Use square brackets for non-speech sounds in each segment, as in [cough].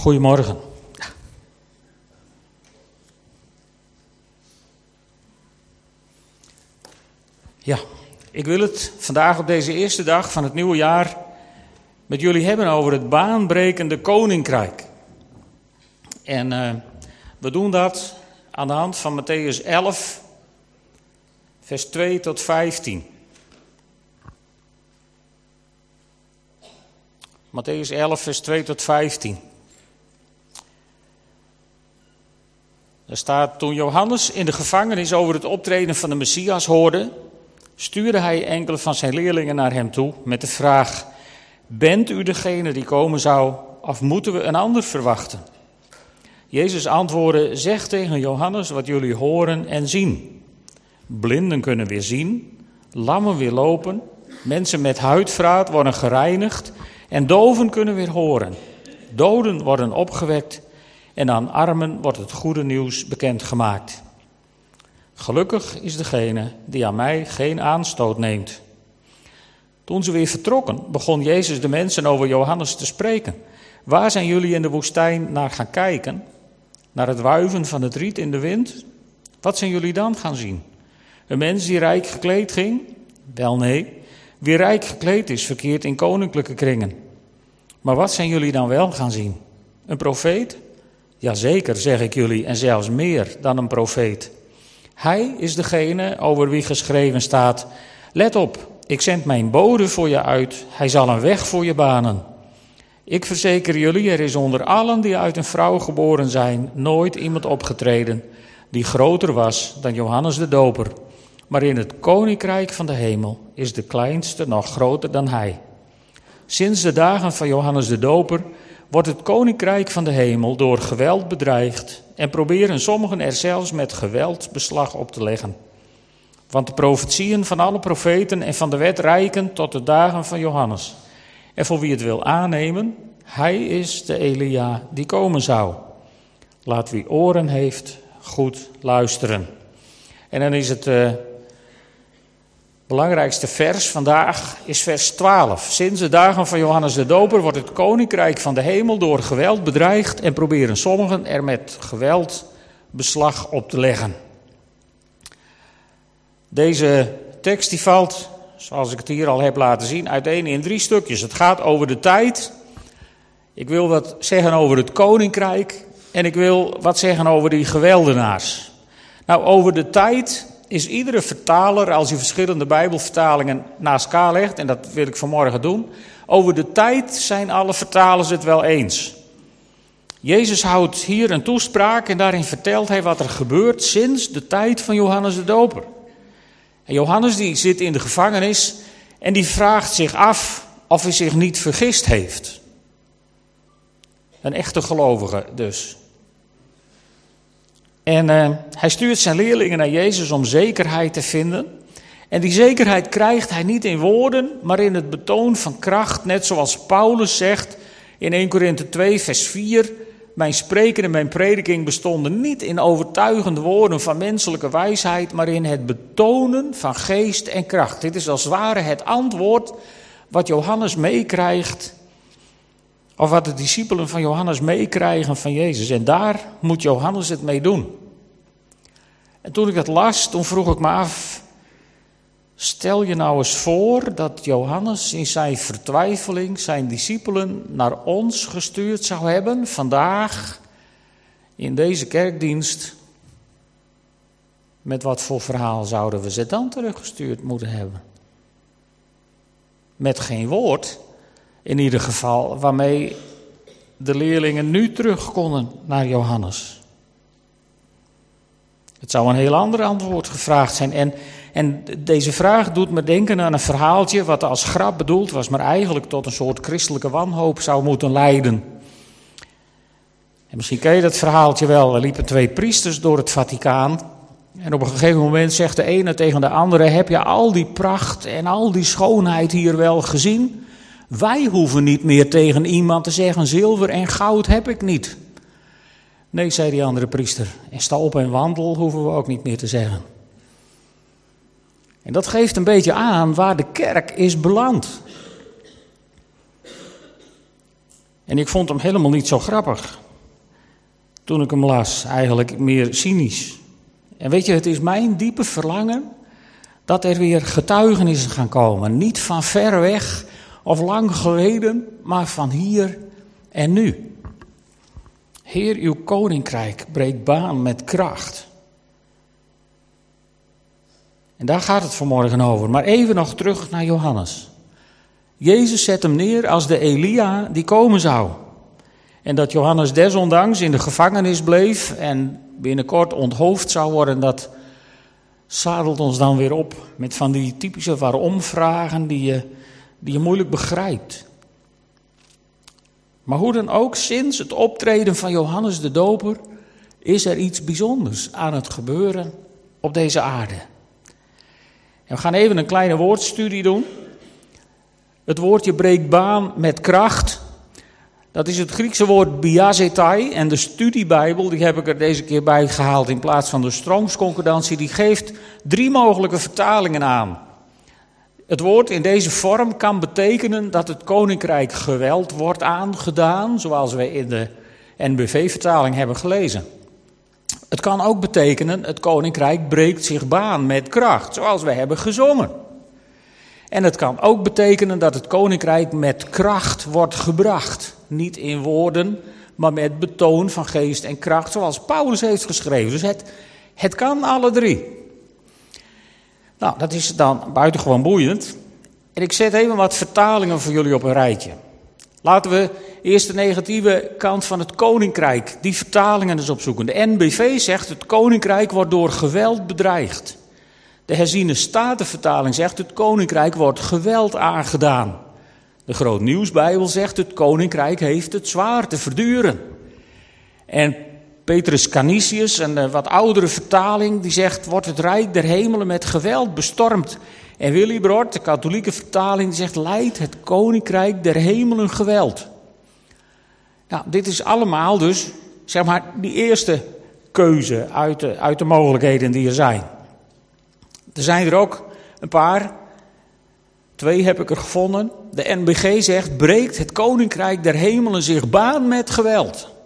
Goedemorgen. Ja, ik wil het vandaag op deze eerste dag van het nieuwe jaar met jullie hebben over het baanbrekende koninkrijk. En uh, we doen dat aan de hand van Matthäus 11, vers 2 tot 15. Matthäus 11, vers 2 tot 15. Er staat, toen Johannes in de gevangenis over het optreden van de Messias hoorde, stuurde hij enkele van zijn leerlingen naar hem toe met de vraag, bent u degene die komen zou, of moeten we een ander verwachten? Jezus antwoordde, zeg tegen Johannes wat jullie horen en zien. Blinden kunnen weer zien, lammen weer lopen, mensen met huidvraat worden gereinigd en doven kunnen weer horen. Doden worden opgewekt en aan armen wordt het goede nieuws bekendgemaakt. Gelukkig is degene die aan mij geen aanstoot neemt. Toen ze weer vertrokken, begon Jezus de mensen over Johannes te spreken. Waar zijn jullie in de woestijn naar gaan kijken? Naar het wuiven van het riet in de wind? Wat zijn jullie dan gaan zien? Een mens die rijk gekleed ging? Wel nee, wie rijk gekleed is, verkeert in koninklijke kringen. Maar wat zijn jullie dan wel gaan zien? Een profeet? Jazeker, zeg ik jullie, en zelfs meer dan een profeet. Hij is degene over wie geschreven staat: Let op, ik zend mijn bode voor je uit, hij zal een weg voor je banen. Ik verzeker jullie, er is onder allen die uit een vrouw geboren zijn, nooit iemand opgetreden die groter was dan Johannes de Doper. Maar in het koninkrijk van de hemel is de kleinste nog groter dan hij. Sinds de dagen van Johannes de Doper wordt het koninkrijk van de hemel door geweld bedreigd en proberen sommigen er zelfs met geweld beslag op te leggen. Want de profetieën van alle profeten en van de wet reiken tot de dagen van Johannes. En voor wie het wil aannemen, hij is de Elia die komen zou. Laat wie oren heeft, goed luisteren. En dan is het uh, belangrijkste vers vandaag is vers 12. Sinds de dagen van Johannes de Doper wordt het koninkrijk van de hemel door geweld bedreigd en proberen sommigen er met geweld beslag op te leggen. Deze tekst die valt, zoals ik het hier al heb laten zien, uiteen in drie stukjes. Het gaat over de tijd. Ik wil wat zeggen over het koninkrijk. En ik wil wat zeggen over die geweldenaars. Nou, over de tijd is iedere vertaler, als je verschillende Bijbelvertalingen naast elkaar legt, en dat wil ik vanmorgen doen, over de tijd zijn alle vertalers het wel eens. Jezus houdt hier een toespraak en daarin vertelt hij wat er gebeurt sinds de tijd van Johannes de Doper. En Johannes die zit in de gevangenis en die vraagt zich af of hij zich niet vergist heeft. Een echte gelovige dus. En uh, hij stuurt zijn leerlingen naar Jezus om zekerheid te vinden. En die zekerheid krijgt hij niet in woorden, maar in het betoon van kracht. Net zoals Paulus zegt in 1 Korinthe 2, vers 4. Mijn spreken en mijn prediking bestonden niet in overtuigende woorden van menselijke wijsheid, maar in het betonen van geest en kracht. Dit is als ware het antwoord wat Johannes meekrijgt, of wat de discipelen van Johannes meekrijgen van Jezus. En daar moet Johannes het mee doen. En toen ik het las, toen vroeg ik me af, stel je nou eens voor dat Johannes in zijn vertwijfeling zijn discipelen naar ons gestuurd zou hebben, vandaag in deze kerkdienst. Met wat voor verhaal zouden we ze dan teruggestuurd moeten hebben? Met geen woord, in ieder geval, waarmee de leerlingen nu terug konden naar Johannes. Het zou een heel ander antwoord gevraagd zijn. En, en deze vraag doet me denken aan een verhaaltje wat als grap bedoeld was, maar eigenlijk tot een soort christelijke wanhoop zou moeten leiden. En misschien ken je dat verhaaltje wel. Er liepen twee priesters door het Vaticaan. En op een gegeven moment zegt de ene tegen de andere: Heb je al die pracht en al die schoonheid hier wel gezien? Wij hoeven niet meer tegen iemand te zeggen: Zilver en goud heb ik niet. Nee, zei die andere priester. En sta op en wandel hoeven we ook niet meer te zeggen. En dat geeft een beetje aan waar de kerk is beland. En ik vond hem helemaal niet zo grappig. Toen ik hem las, eigenlijk meer cynisch. En weet je, het is mijn diepe verlangen dat er weer getuigenissen gaan komen. Niet van ver weg of lang geleden, maar van hier en nu. Heer, uw koninkrijk breekt baan met kracht. En daar gaat het vanmorgen over. Maar even nog terug naar Johannes. Jezus zet hem neer als de Elia die komen zou. En dat Johannes desondanks in de gevangenis bleef en binnenkort onthoofd zou worden, dat zadelt ons dan weer op met van die typische waarom-vragen die je, die je moeilijk begrijpt. Maar hoe dan ook, sinds het optreden van Johannes de Doper is er iets bijzonders aan het gebeuren op deze aarde. En we gaan even een kleine woordstudie doen. Het woordje breekt baan met kracht. Dat is het Griekse woord biazetai. En de studiebijbel, die heb ik er deze keer bij gehaald in plaats van de stroomsconcordantie. Die geeft drie mogelijke vertalingen aan. Het woord in deze vorm kan betekenen dat het koninkrijk geweld wordt aangedaan, zoals we in de NBV-vertaling hebben gelezen. Het kan ook betekenen het koninkrijk breekt zich baan met kracht, zoals we hebben gezongen. En het kan ook betekenen dat het koninkrijk met kracht wordt gebracht. Niet in woorden, maar met betoon van geest en kracht, zoals Paulus heeft geschreven. Dus het, het kan alle drie. Nou, dat is dan buitengewoon boeiend. En ik zet even wat vertalingen voor jullie op een rijtje. Laten we eerst de negatieve kant van het koninkrijk, die vertalingen eens opzoeken. De NBV zegt het koninkrijk wordt door geweld bedreigd. De herziene statenvertaling zegt het koninkrijk wordt geweld aangedaan. De Groot Nieuwsbijbel zegt het koninkrijk heeft het zwaar te verduren. En Petrus Canisius, een wat oudere vertaling, die zegt wordt het rijk der hemelen met geweld bestormd. En Willibrord, de katholieke vertaling, die zegt leidt het koninkrijk der hemelen geweld. Nou, dit is allemaal dus, zeg maar, die eerste keuze uit de, uit de mogelijkheden die er zijn. Er zijn er ook een paar. Twee heb ik er gevonden. De NBG zegt: breekt het koninkrijk der hemelen zich baan met geweld.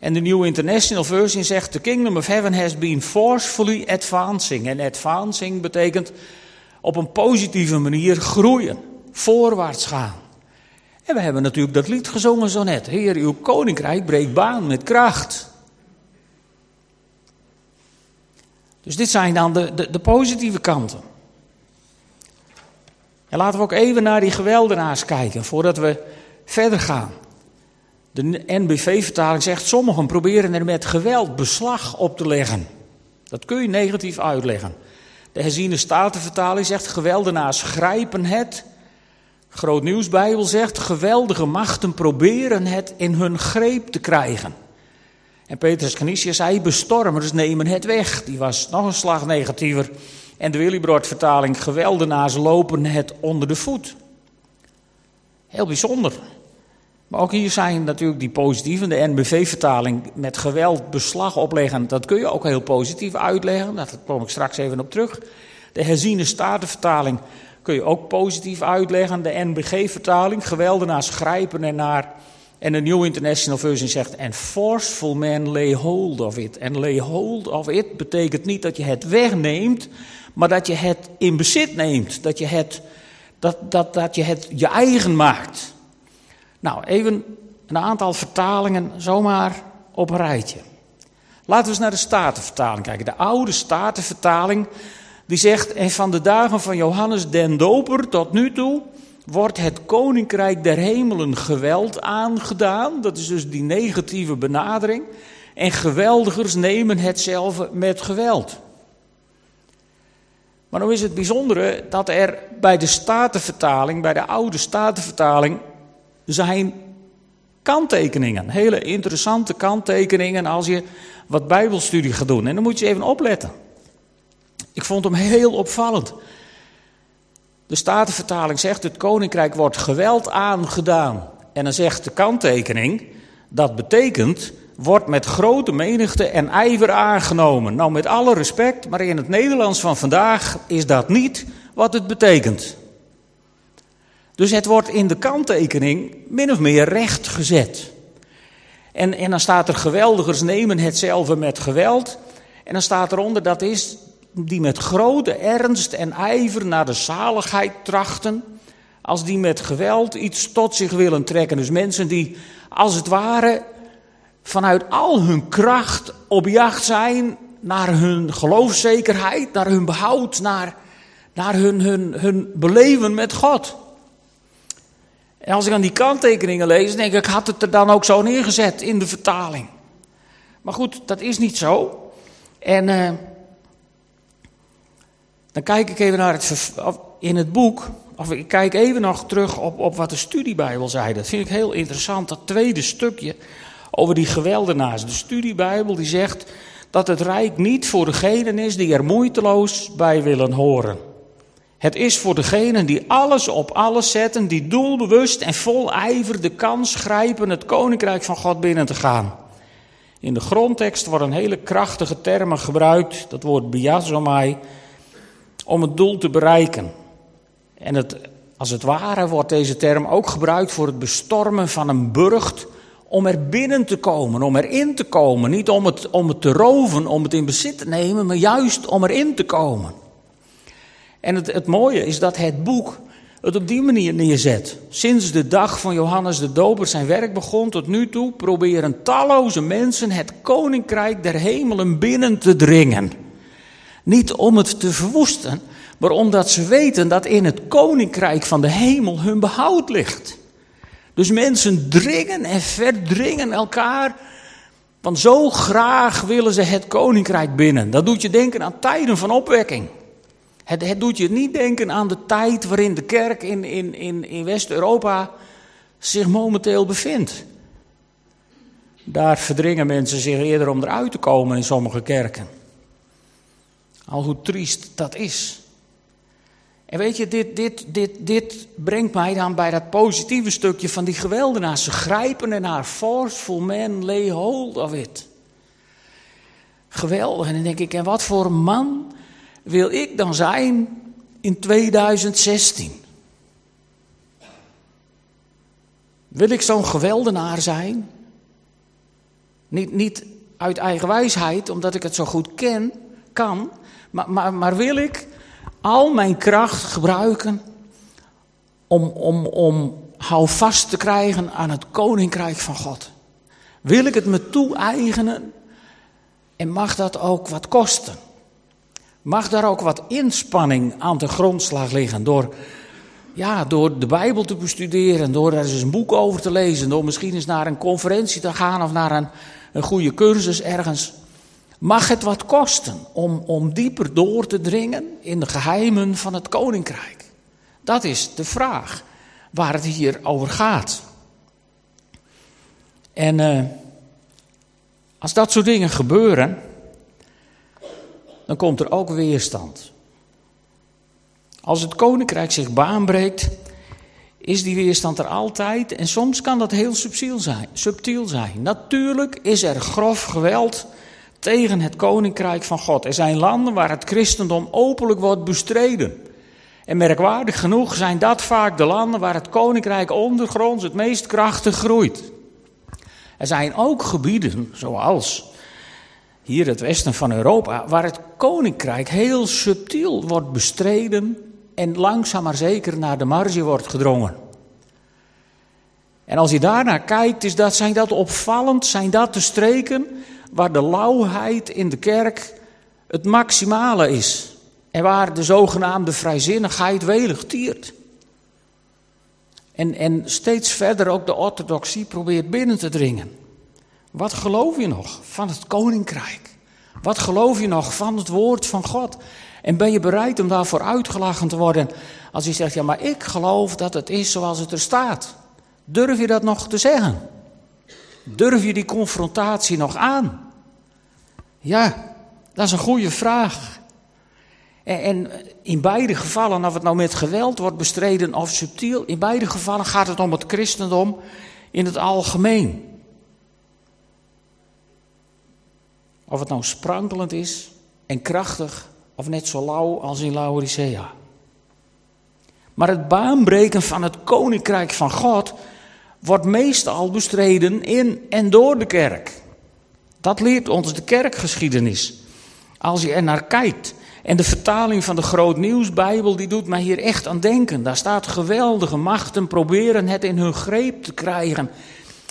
En de New International Version zegt: The kingdom of heaven has been forcefully advancing. En advancing betekent op een positieve manier groeien, voorwaarts gaan. En we hebben natuurlijk dat lied gezongen zo net. Heer, uw koninkrijk breekt baan met kracht. Dus dit zijn dan de, de, de positieve kanten. En laten we ook even naar die geweldenaars kijken voordat we verder gaan. De NBV-vertaling zegt: sommigen proberen er met geweld beslag op te leggen. Dat kun je negatief uitleggen. De herziene statenvertaling zegt: geweldenaars grijpen het. Groot Nieuwsbijbel zegt: geweldige machten proberen het in hun greep te krijgen. En Petrus Canisius zei, bestormers nemen het weg. Die was nog een slag negatiever. En de Willibrord vertaling, geweldenaars lopen het onder de voet. Heel bijzonder. Maar ook hier zijn natuurlijk die positieve. De NBV-vertaling met geweld beslag opleggen, dat kun je ook heel positief uitleggen. Daar kom ik straks even op terug. De herziene statenvertaling kun je ook positief uitleggen. De NBG-vertaling, geweldenaars grijpen ernaar en de New International Version zegt, and forceful men lay hold of it. En lay hold of it betekent niet dat je het wegneemt, maar dat je het in bezit neemt. Dat je het, dat, dat, dat je, het je eigen maakt. Nou, even een aantal vertalingen zomaar op een rijtje. Laten we eens naar de Statenvertaling kijken. De oude Statenvertaling, die zegt, en van de dagen van Johannes den Doper tot nu toe wordt het koninkrijk der hemelen geweld aangedaan. Dat is dus die negatieve benadering. En geweldigers nemen hetzelfde met geweld. Maar nu is het bijzondere dat er bij de Statenvertaling, bij de oude Statenvertaling, zijn kanttekeningen. Hele interessante kanttekeningen als je wat Bijbelstudie gaat doen. En dan moet je even opletten. Ik vond hem heel opvallend. De Statenvertaling zegt: het koninkrijk wordt geweld aangedaan. En dan zegt de kanttekening: dat betekent wordt met grote menigte en ijver aangenomen. Nou, met alle respect, maar in het Nederlands van vandaag is dat niet wat het betekent. Dus het wordt in de kanttekening min of meer recht gezet. En, en dan staat er geweldigers nemen hetzelfde met geweld. En dan staat eronder dat is die met grote ernst en ijver naar de zaligheid trachten. Als die met geweld iets tot zich willen trekken. Dus mensen die als het ware vanuit al hun kracht op jacht zijn naar hun geloofszekerheid, naar hun behoud, naar, naar hun, hun, hun beleven met God. En als ik aan die kanttekeningen lees, denk ik, had het er dan ook zo neergezet in de vertaling. Maar goed, dat is niet zo. En uh, dan kijk ik even naar het, in het boek, of ik kijk even nog terug op, op wat de studiebijbel zei. Dat vind ik heel interessant, dat tweede stukje over die geweldenaars. De studiebijbel die zegt dat het rijk niet voor degenen is die er moeiteloos bij willen horen. Het is voor degenen die alles op alles zetten, die doelbewust en vol ijver de kans grijpen het koninkrijk van God binnen te gaan. In de grondtekst worden hele krachtige termen gebruikt, dat woord biazomai, om het doel te bereiken. En het, als het ware wordt deze term ook gebruikt voor het bestormen van een burcht om er binnen te komen, om erin te komen. Niet om het, om het te roven, om het in bezit te nemen, maar juist om erin te komen. En het, het mooie is dat het boek het op die manier neerzet. Sinds de dag van Johannes de Doper zijn werk begon tot nu toe, proberen talloze mensen het koninkrijk der hemelen binnen te dringen. Niet om het te verwoesten, maar omdat ze weten dat in het koninkrijk van de hemel hun behoud ligt. Dus mensen dringen en verdringen elkaar, want zo graag willen ze het koninkrijk binnen. Dat doet je denken aan tijden van opwekking. Het, het doet je niet denken aan de tijd waarin de kerk in, in, in, in West-Europa zich momenteel bevindt. Daar verdringen mensen zich eerder om eruit te komen in sommige kerken. Al hoe triest dat is. En weet je, dit, dit, dit, dit brengt mij dan bij dat positieve stukje van die geweldenaars. Ze grijpen en haar forceful men lay hold of it. Geweldig. En dan denk ik, en wat voor man wil ik dan zijn in 2016? Wil ik zo'n geweldenaar zijn? Niet, niet uit eigen wijsheid, omdat ik het zo goed ken, kan, maar, maar, maar wil ik al mijn kracht gebruiken om, om, om houvast te krijgen aan het koninkrijk van God? Wil ik het me toe-eigenen en mag dat ook wat kosten? Mag daar ook wat inspanning aan de grondslag liggen door, ja, door de Bijbel te bestuderen, door er eens een boek over te lezen, door misschien eens naar een conferentie te gaan of naar een, een goede cursus ergens? Mag het wat kosten om, om dieper door te dringen in de geheimen van het koninkrijk? Dat is de vraag waar het hier over gaat. En uh, als dat soort dingen gebeuren, dan komt er ook weerstand. Als het koninkrijk zich baanbreekt, is die weerstand er altijd en soms kan dat heel subtiel zijn. Subtiel zijn. Natuurlijk is er grof geweld tegen het koninkrijk van God. Er zijn landen waar het christendom openlijk wordt bestreden. En merkwaardig genoeg zijn dat vaak de landen waar het koninkrijk ondergronds het meest krachtig groeit. Er zijn ook gebieden, zoals hier het westen van Europa, waar het koninkrijk heel subtiel wordt bestreden en langzaam maar zeker naar de marge wordt gedrongen. En als je daarnaar kijkt, is dat, zijn dat opvallend, zijn dat de streken waar de lauwheid in de kerk het maximale is. En waar de zogenaamde vrijzinnigheid welig tiert. En, en steeds verder ook de orthodoxie probeert binnen te dringen. Wat geloof je nog van het koninkrijk? Wat geloof je nog van het woord van God? En ben je bereid om daarvoor uitgelachen te worden als je zegt, ja maar ik geloof dat het is zoals het er staat. Durf je dat nog te zeggen? Durf je die confrontatie nog aan? Ja, dat is een goede vraag. En, in beide gevallen, of het nou met geweld wordt bestreden of subtiel, in beide gevallen gaat het om het christendom in het algemeen. Of het nou sprankelend is en krachtig, of net zo lauw als in Laodicea. Maar het baanbreken van het koninkrijk van God wordt meestal bestreden in en door de kerk. Dat leert ons de kerkgeschiedenis. Als je er naar kijkt. En de vertaling van de Groot Nieuwsbijbel die doet mij hier echt aan denken. Daar staat geweldige machten proberen het in hun greep te krijgen.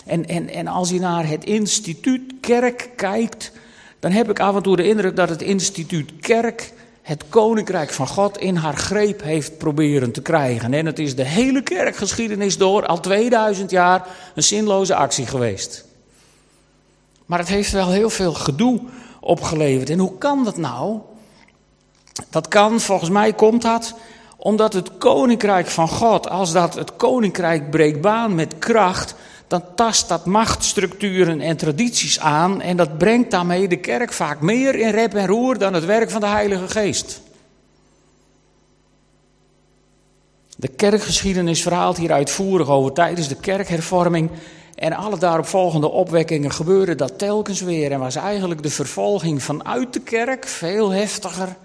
En, en, en als je naar het instituut kerk kijkt, dan heb ik af en toe de indruk dat het instituut kerk het koninkrijk van God in haar greep heeft proberen te krijgen. En het is de hele kerkgeschiedenis door, al 2000 jaar, een zinloze actie geweest. Maar het heeft wel heel veel gedoe opgeleverd. En hoe kan dat nou? Dat kan, volgens mij komt dat omdat het koninkrijk van God, als dat het koninkrijk breekt baan met kracht, dan tast dat machtstructuren en tradities aan en dat brengt daarmee de kerk vaak meer in rep en roer dan het werk van de Heilige Geest. De kerkgeschiedenis verhaalt hier uitvoerig over tijdens de kerkhervorming en alle daaropvolgende opwekkingen gebeurde dat telkens weer en was eigenlijk de vervolging vanuit de kerk veel heftiger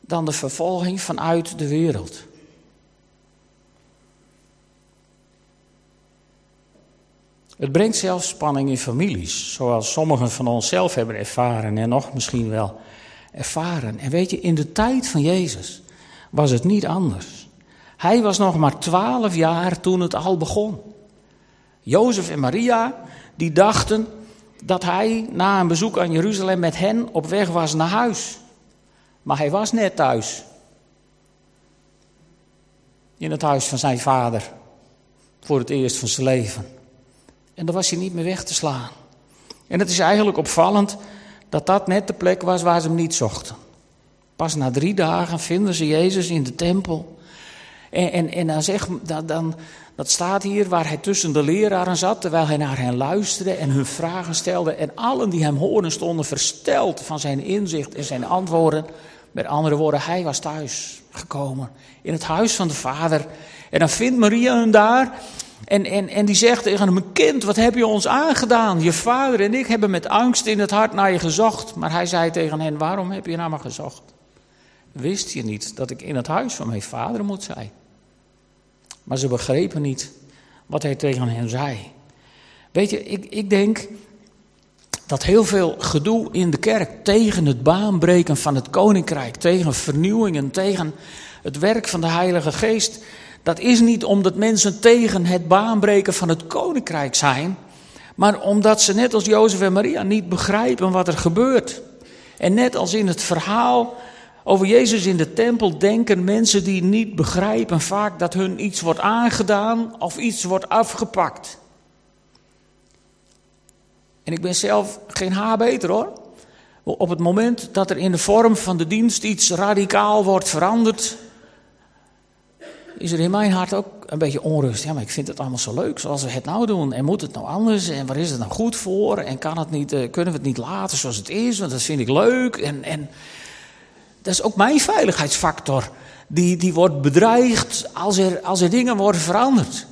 dan de vervolging vanuit de wereld. Het brengt zelfs spanning in families, zoals sommigen van ons zelf hebben ervaren en nog misschien wel ervaren. En weet je, in de tijd van Jezus was het niet anders. Hij was nog maar twaalf jaar toen het al begon. Jozef en Maria, die dachten dat hij na een bezoek aan Jeruzalem met hen op weg was naar huis. Maar hij was net thuis. In het huis van zijn vader. Voor het eerst van zijn leven. En daar was hij niet meer weg te slaan. En het is eigenlijk opvallend dat dat net de plek was waar ze hem niet zochten. Pas na drie dagen vinden ze Jezus in de tempel. En, en, en dan, zeg, dan, dan, dat staat hier waar hij tussen de leraren zat, terwijl hij naar hen luisterde en hun vragen stelde. En allen die hem hoorden stonden versteld van zijn inzicht en zijn antwoorden. Met andere woorden, hij was thuis gekomen in het huis van de Vader. En dan vindt Maria hem daar en, en, en die zegt tegen hem, kind, wat heb je ons aangedaan? Je vader en ik hebben met angst in het hart naar je gezocht. Maar hij zei tegen hen, waarom heb je naar me gezocht? Wist je niet dat ik in het huis van mijn vader moet zijn? Maar ze begrepen niet wat hij tegen hen zei. Weet je, ik, ik denk dat heel veel gedoe in de kerk tegen het baanbreken van het koninkrijk, tegen vernieuwingen, tegen het werk van de Heilige Geest, dat is niet omdat mensen tegen het baanbreken van het koninkrijk zijn, maar omdat ze net als Jozef en Maria niet begrijpen wat er gebeurt. En net als in het verhaal over Jezus in de tempel denken mensen die niet begrijpen vaak dat hun iets wordt aangedaan of iets wordt afgepakt. En ik ben zelf geen haar beter hoor. Op het moment dat er in de vorm van de dienst iets radicaal wordt veranderd, is er in mijn hart ook een beetje onrust. Ja, maar ik vind het allemaal zo leuk zoals we het nou doen. En moet het nou anders? En waar is het nou goed voor? En kan het niet, uh, kunnen we het niet laten zoals het is? Want dat vind ik leuk. En, en dat is ook mijn veiligheidsfactor. Die, die wordt bedreigd als er, als er dingen worden veranderd.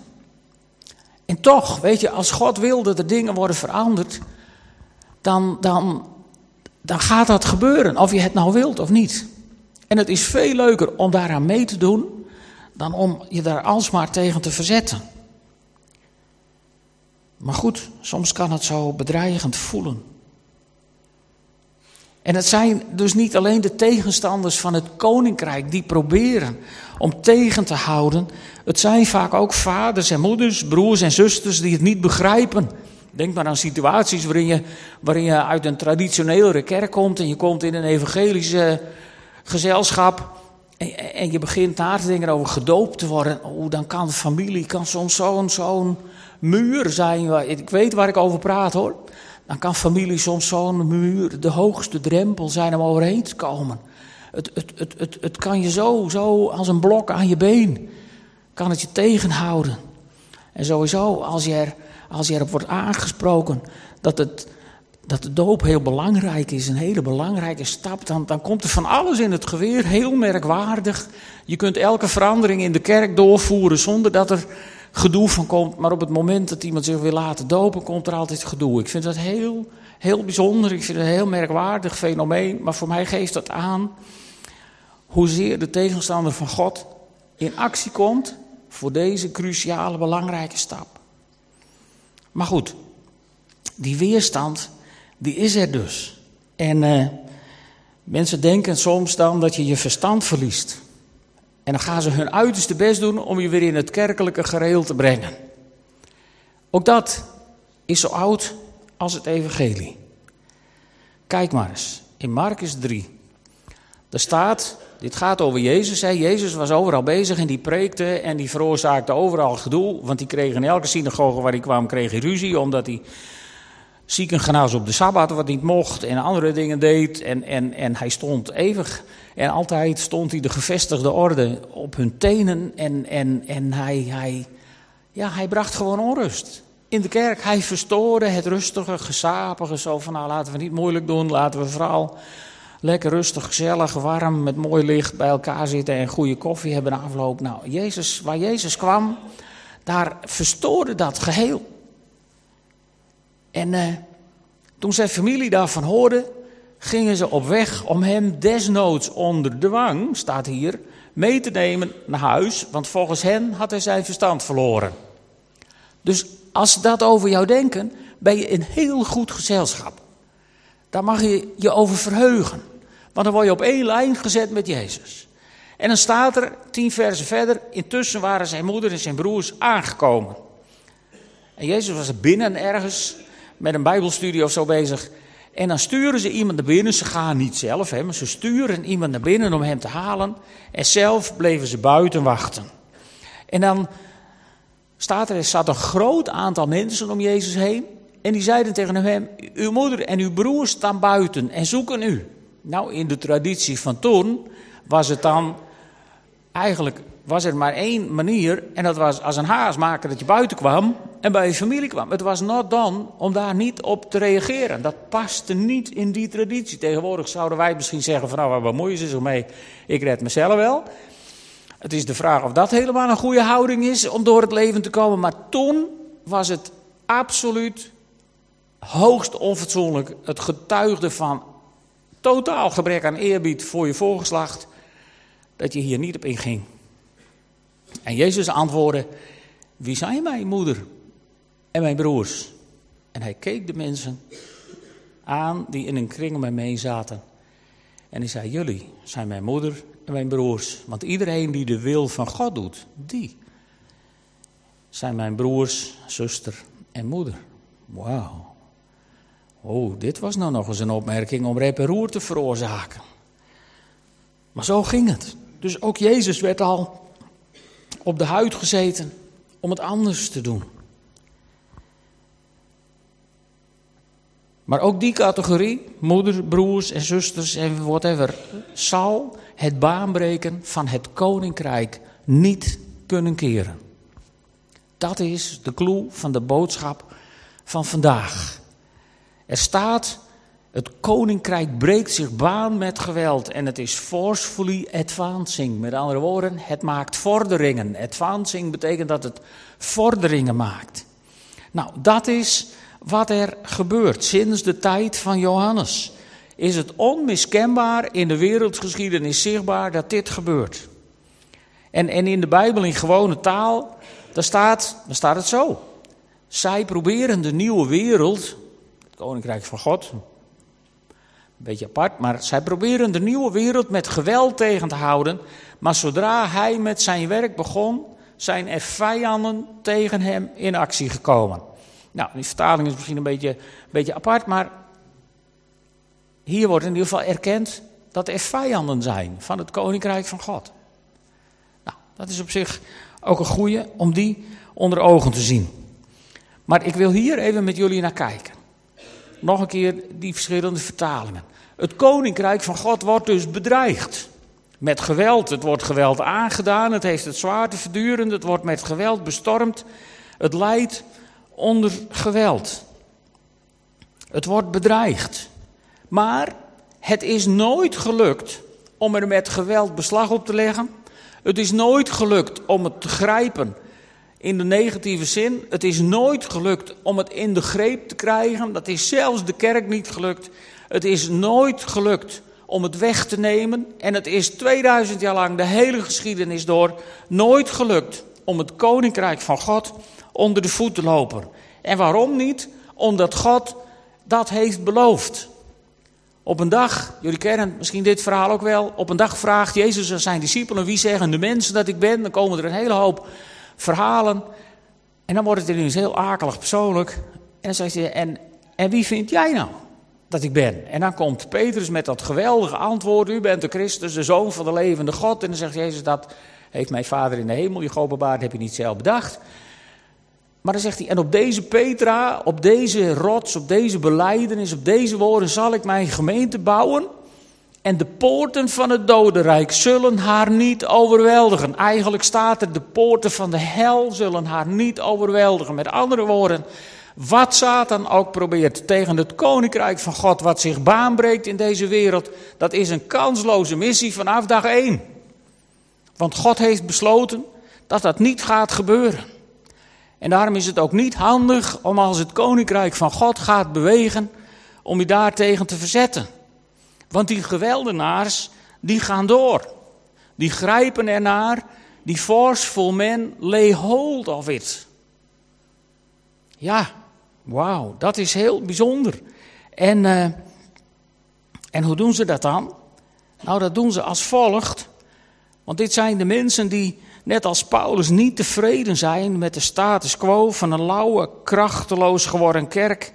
En toch, weet je, als God wil dat er dingen worden veranderd, dan, dan, dan gaat dat gebeuren. Of je het nou wilt of niet. En het is veel leuker om daaraan mee te doen dan om je daar alsmaar tegen te verzetten. Maar goed, soms kan het zo bedreigend voelen. En het zijn dus niet alleen de tegenstanders van het koninkrijk die proberen om tegen te houden. Het zijn vaak ook vaders en moeders, broers en zusters die het niet begrijpen. Denk maar aan situaties waarin je, waarin je uit een traditionele kerk komt en je komt in een evangelische gezelschap. En, je begint na te denken over gedoopt te worden. Oh, dan kan familie, kan soms zo'n zo'n muur zijn. Ik weet waar ik over praat hoor. Dan kan familie soms zo'n muur, de hoogste drempel zijn om overheen te komen. Het, het, het, het, het kan je zo, zo als een blok aan je been, kan het je tegenhouden. En sowieso, als je, er, als je erop wordt aangesproken dat het, dat de doop heel belangrijk is, een hele belangrijke stap, dan, dan komt er van alles in het geweer, heel merkwaardig. Je kunt elke verandering in de kerk doorvoeren zonder dat er gedoe van komt. Maar op het moment dat iemand zich wil laten dopen, komt er altijd gedoe. Ik vind dat heel, heel bijzonder, ik vind het een heel merkwaardig fenomeen. Maar voor mij geeft dat aan hoezeer de tegenstander van God in actie komt voor deze cruciale, belangrijke stap. Maar goed, die weerstand, die is er dus. En uh, mensen denken soms dan dat je je verstand verliest. En dan gaan ze hun uiterste best doen om je weer in het kerkelijke gereel te brengen. Ook dat is zo oud als het evangelie. Kijk maar eens, in Marcus 3. Daar staat, dit gaat over Jezus. Hè. Jezus was overal bezig en die preekte en die veroorzaakte overal gedoe. Want die kreeg in elke synagoge waar hij kwam, kreeg hij ruzie. Omdat hij zieken genaas op de Sabbat wat niet mocht en andere dingen deed. En, en, en hij stond eeuwig en altijd stond hij de gevestigde orde op hun tenen. En, en, en hij, hij, ja, hij bracht gewoon onrust in de kerk. Hij verstoorde het rustige, gesapige. Zo van nou laten we niet moeilijk doen, laten we vooral lekker rustig, gezellig, warm, met mooi licht bij elkaar zitten en goede koffie hebben afloop. Nou, Jezus, waar Jezus kwam, daar verstoorde dat geheel. En eh, toen zijn familie daarvan hoorde, gingen ze op weg om hem desnoods onder dwang, staat hier, mee te nemen naar huis, want volgens hen had hij zijn verstand verloren. Dus als ze dat over jou denken, ben je in heel goed gezelschap. Daar mag je je over verheugen. Want dan word je op één lijn gezet met Jezus. En dan staat er, tien versen verder, intussen waren zijn moeder en zijn broers aangekomen. En Jezus was binnen ergens met een bijbelstudie of zo bezig. En dan sturen ze iemand naar binnen. Ze gaan niet zelf, hè, maar ze sturen iemand naar binnen om hem te halen. En zelf bleven ze buiten wachten. En dan staat er, er zat een groot aantal mensen om Jezus heen. En die zeiden tegen hem, uw moeder en uw broer staan buiten en zoeken u. Nou, in de traditie van toen was het dan, eigenlijk was er maar één manier. En dat was als een haas maken dat je buiten kwam en bij je familie kwam. Het was not dan om daar niet op te reageren. Dat paste niet in die traditie. Tegenwoordig zouden wij misschien zeggen van nou, waar bemoeien ze zich mee? Ik red mezelf wel. Het is de vraag of dat helemaal een goede houding is om door het leven te komen. Maar toen was het absoluut hoogst onfatsoenlijk. Het getuigde van totaal gebrek aan eerbied voor je voorgeslacht. Dat je hier niet op inging. En Jezus antwoordde: Wie zijn mijn moeder en mijn broers? En hij keek de mensen aan die in een kring met mij zaten. En hij zei: Jullie zijn mijn moeder en mijn broers. Want iedereen die de wil van God doet, die zijn mijn broers, zuster en moeder. Wauw. Oh, dit was nou nog eens een opmerking om rep roer te veroorzaken. Maar zo ging het. Dus ook Jezus werd al op de huid gezeten om het anders te doen. Maar ook die categorie, moeder, broers en zusters en whatever, zal het baanbreken van het koninkrijk niet kunnen keren. Dat is de clue van de boodschap van vandaag. Er staat, het koninkrijk breekt zich baan met geweld en het is forcefully advancing. Met andere woorden, het maakt vorderingen. Advancing betekent dat het vorderingen maakt. Nou, dat is wat er gebeurt sinds de tijd van Johannes. Is het onmiskenbaar in de wereldgeschiedenis zichtbaar dat dit gebeurt. En, en in de Bijbel in gewone taal, daar staat, daar staat het zo. Zij proberen de nieuwe wereld koninkrijk van God. Beetje apart, maar zij proberen de nieuwe wereld met geweld tegen te houden. Maar zodra hij met zijn werk begon, zijn er vijanden tegen hem in actie gekomen. Nou, die vertaling is misschien een beetje, een beetje apart, maar hier wordt in ieder geval erkend dat er vijanden zijn van het koninkrijk van God. Nou, dat is op zich ook een goede om die onder ogen te zien. Maar ik wil hier even met jullie naar kijken nog een keer die verschillende vertalingen. Het koninkrijk van God wordt dus bedreigd. Met geweld. Het wordt geweld aangedaan. Het heeft het zwaar te verduren. Het wordt met geweld bestormd. Het leidt onder geweld. Het wordt bedreigd. Maar het is nooit gelukt om er met geweld beslag op te leggen. Het is nooit gelukt om het te grijpen in de negatieve zin. Het is nooit gelukt om het in de greep te krijgen. Dat is zelfs de kerk niet gelukt. Het is nooit gelukt om het weg te nemen. En het is 2000 jaar lang, de hele geschiedenis door, nooit gelukt om het koninkrijk van God onder de voet te lopen. En waarom niet? Omdat God dat heeft beloofd. Op een dag, jullie kennen misschien dit verhaal ook wel, op een dag vraagt Jezus aan zijn discipelen, wie zeggen de mensen dat ik ben? Dan komen er een hele hoop verhalen. En dan wordt het ineens heel akelig persoonlijk. En dan zegt hij, en, en wie vind jij nou dat ik ben? En dan komt Petrus met dat geweldige antwoord, u bent de Christus, de Zoon van de levende God. En dan zegt Jezus, dat heeft mijn Vader in de hemel je geopenbaard, heb je niet zelf bedacht. Maar dan zegt hij, en op deze Petra, op deze rots, op deze beleidenis, op deze woorden zal ik mijn gemeente bouwen. En de poorten van het dodenrijk zullen haar niet overweldigen. Eigenlijk staat er, de poorten van de hel zullen haar niet overweldigen. Met andere woorden, wat Satan ook probeert tegen het koninkrijk van God, wat zich baanbreekt in deze wereld, dat is een kansloze missie vanaf dag één. Want God heeft besloten dat dat niet gaat gebeuren. En daarom is het ook niet handig om als het koninkrijk van God gaat bewegen, om je daartegen te verzetten. Want die geweldenaars, die gaan door. Die grijpen ernaar. Die forceful men lay hold of it. Ja, wauw, dat is heel bijzonder. En, uh, en hoe doen ze dat dan? Nou, dat doen ze als volgt. Want dit zijn de mensen die, net als Paulus, niet tevreden zijn met de status quo van een lauwe, krachteloos geworden kerk.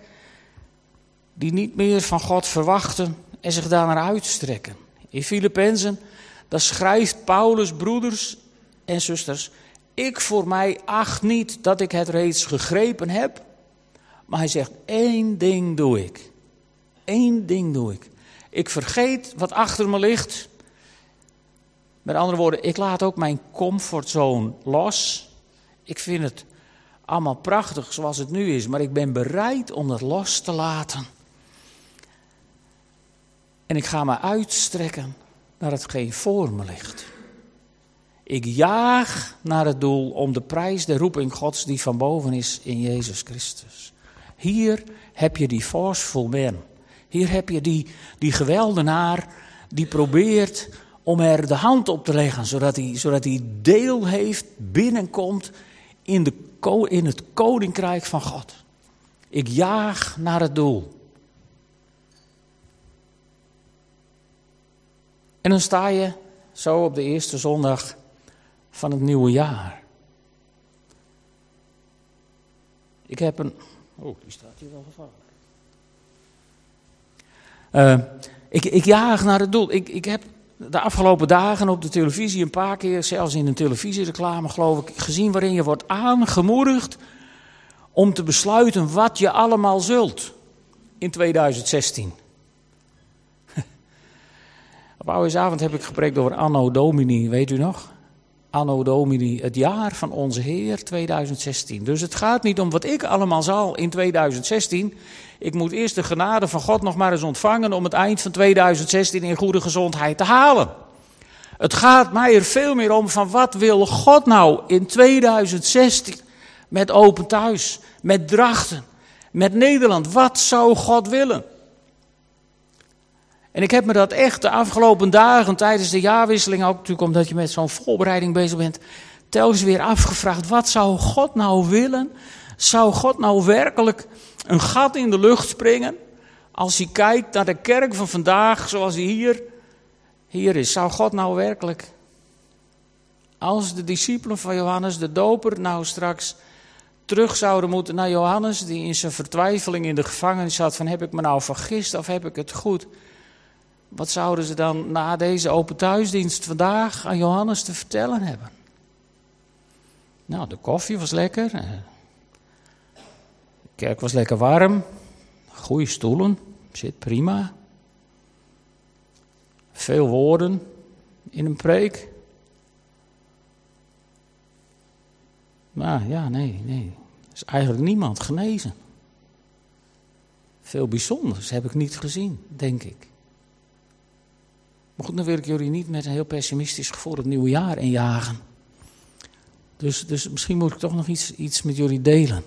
Die niet meer van God verwachten en zich daarnaar uitstrekken. In Filippenzen, daar schrijft Paulus, broeders en zusters, ik voor mij acht niet dat ik het reeds gegrepen heb, maar hij zegt, één ding doe ik. Eén ding doe ik. Ik vergeet wat achter me ligt. Met andere woorden, ik laat ook mijn comfortzone los. Ik vind het allemaal prachtig zoals het nu is, maar ik ben bereid om het los te laten. En ik ga me uitstrekken naar hetgeen voor me ligt. Ik jaag naar het doel om de prijs der roeping Gods die van boven is in Jezus Christus. Hier heb je die forceful man. Hier heb je die, die geweldenaar die probeert om er de hand op te leggen, zodat hij, zodat hij deel heeft, binnenkomt in, de, in het koninkrijk van God. Ik jaag naar het doel. En dan sta je zo op de eerste zondag van het nieuwe jaar. Ik heb een. Oh, die staat hier wel gevaarlijk. Uh, ik, ik jaag naar het doel. Ik, ik heb de afgelopen dagen op de televisie een paar keer, zelfs in een televisiereclame geloof ik, gezien waarin je wordt aangemoedigd om te besluiten wat je allemaal zult in 2016. [laughs] Op oudejaarsavond heb ik gepreekt over Anno Domini, weet u nog? Anno Domini, het jaar van onze Heer 2016. Dus het gaat niet om wat ik allemaal zal in 2016. Ik moet eerst de genade van God nog maar eens ontvangen om het eind van 2016 in goede gezondheid te halen. Het gaat mij er veel meer om van wat wil God nou in 2016 met Open Thuis, met Drachten, met Nederland. Wat zou God willen? En ik heb me dat echt de afgelopen dagen tijdens de jaarwisseling, ook natuurlijk omdat je met zo'n voorbereiding bezig bent, telkens weer afgevraagd: wat zou God nou willen? Zou God nou werkelijk een gat in de lucht springen als hij kijkt naar de kerk van vandaag zoals hij hier, hier is? Zou God nou werkelijk, als de discipelen van Johannes de Doper nou straks terug zouden moeten naar Johannes, die in zijn vertwijfeling in de gevangenis zat: van heb ik me nou vergist of heb ik het goed? Wat zouden ze dan na deze open thuisdienst vandaag aan Johannes te vertellen hebben? Nou, de koffie was lekker. Eh, de kerk was lekker warm. Goede stoelen. Zit prima. Veel woorden in een preek. Maar ja, nee, nee. Er is eigenlijk niemand genezen. Veel bijzonders heb ik niet gezien, denk ik. Maar goed, dan wil ik jullie niet met een heel pessimistisch gevoel het nieuwe jaar injagen. Dus, dus misschien moet ik toch nog iets, iets met jullie delen.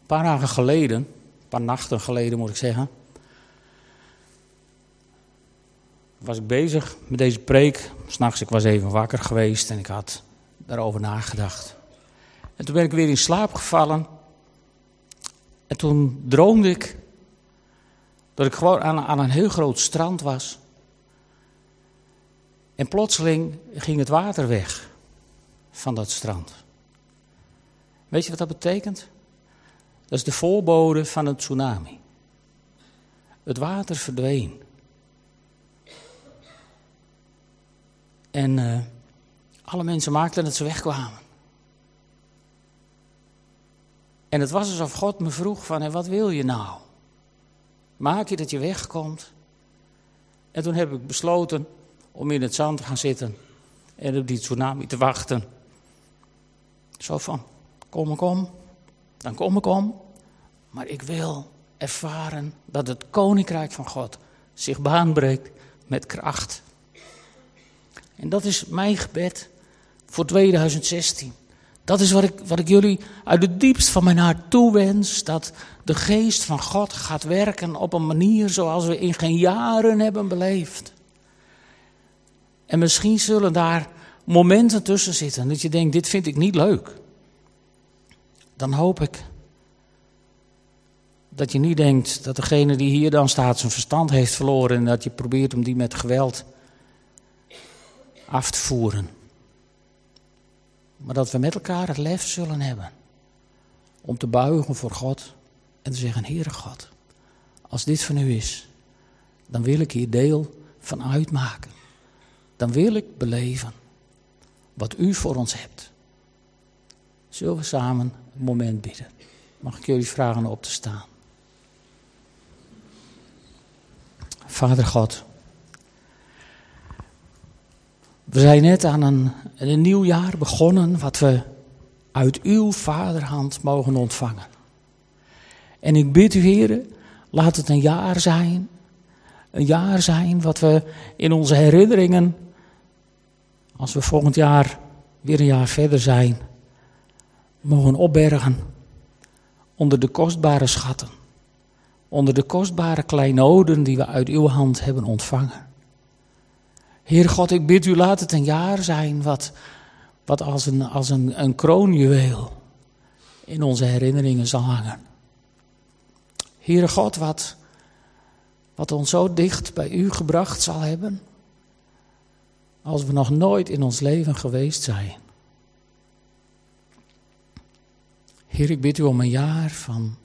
Een paar dagen geleden, een paar nachten geleden moet ik zeggen, was ik bezig met deze preek. S'nachts, ik was even wakker geweest en ik had daarover nagedacht. En toen ben ik weer in slaap gevallen. En toen droomde ik dat ik gewoon aan, aan een heel groot strand was. En plotseling ging het water weg van dat strand. Weet je wat dat betekent? Dat is de voorbode van een tsunami. Het water verdween. En uh, alle mensen maakten dat ze wegkwamen. En het was alsof God me vroeg van, wat wil je nou? Maak je dat je wegkomt? En toen heb ik besloten om in het zand te gaan zitten en op die tsunami te wachten. Zo van, kom ik om, dan kom ik om. Maar ik wil ervaren dat het koninkrijk van God zich baanbreekt met kracht. En dat is mijn gebed voor 2016. Dat is wat ik, wat ik jullie uit het diepst van mijn hart toewens. Dat de geest van God gaat werken op een manier zoals we in geen jaren hebben beleefd. En misschien zullen daar momenten tussen zitten dat je denkt, dit vind ik niet leuk. Dan hoop ik dat je niet denkt dat degene die hier dan staat zijn verstand heeft verloren en dat je probeert om die met geweld af te voeren. Maar dat we met elkaar het lef zullen hebben om te buigen voor God en te zeggen: Heere God, als dit van u is, dan wil ik hier deel van uitmaken. Dan wil ik beleven wat u voor ons hebt. Zullen we samen een moment bidden? Mag ik jullie vragen op te staan? Vader God. We zijn net aan een, een nieuw jaar begonnen, wat we uit uw vaderhand mogen ontvangen. En ik bid u, heren, laat het een jaar zijn. Een jaar zijn wat we in onze herinneringen, als we volgend jaar weer een jaar verder zijn, mogen opbergen onder de kostbare schatten. Onder de kostbare kleinoden die we uit uw hand hebben ontvangen. Heer God, ik bid u, laat het een jaar zijn wat, wat als, een, als een, een kroonjuweel in onze herinneringen zal hangen. Heere God, wat, wat ons zo dicht bij u gebracht zal hebben, als we nog nooit in ons leven geweest zijn. Heer, ik bid u om een jaar van,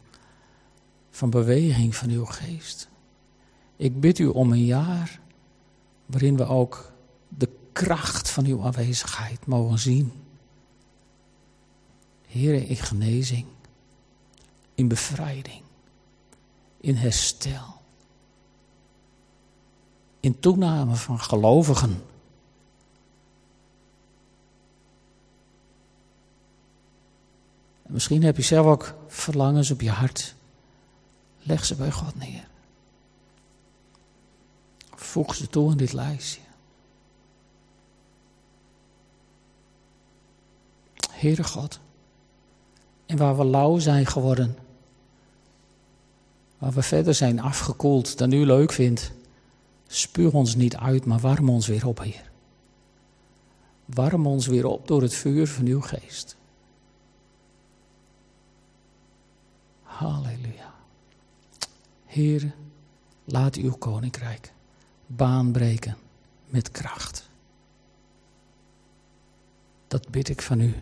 van beweging van uw geest. Ik bid u om een jaar waarin we ook de kracht van uw aanwezigheid mogen zien. Heer, in genezing, in bevrijding, in herstel, in toename van gelovigen. misschien heb je zelf ook verlangens op je hart. Leg ze bij God neer. Voeg ze toe in dit lijstje. Heere God, en waar we lauw zijn geworden, waar we verder zijn afgekoeld dan u leuk vindt, spuur ons niet uit, maar warm ons weer op, Heer. Warm ons weer op door het vuur van uw geest. Halleluja. Heer, laat uw koninkrijk baanbreken met kracht. Dat bid ik van u.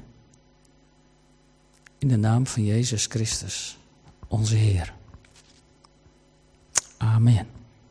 In de naam van Jezus Christus, onze Heer. Amen.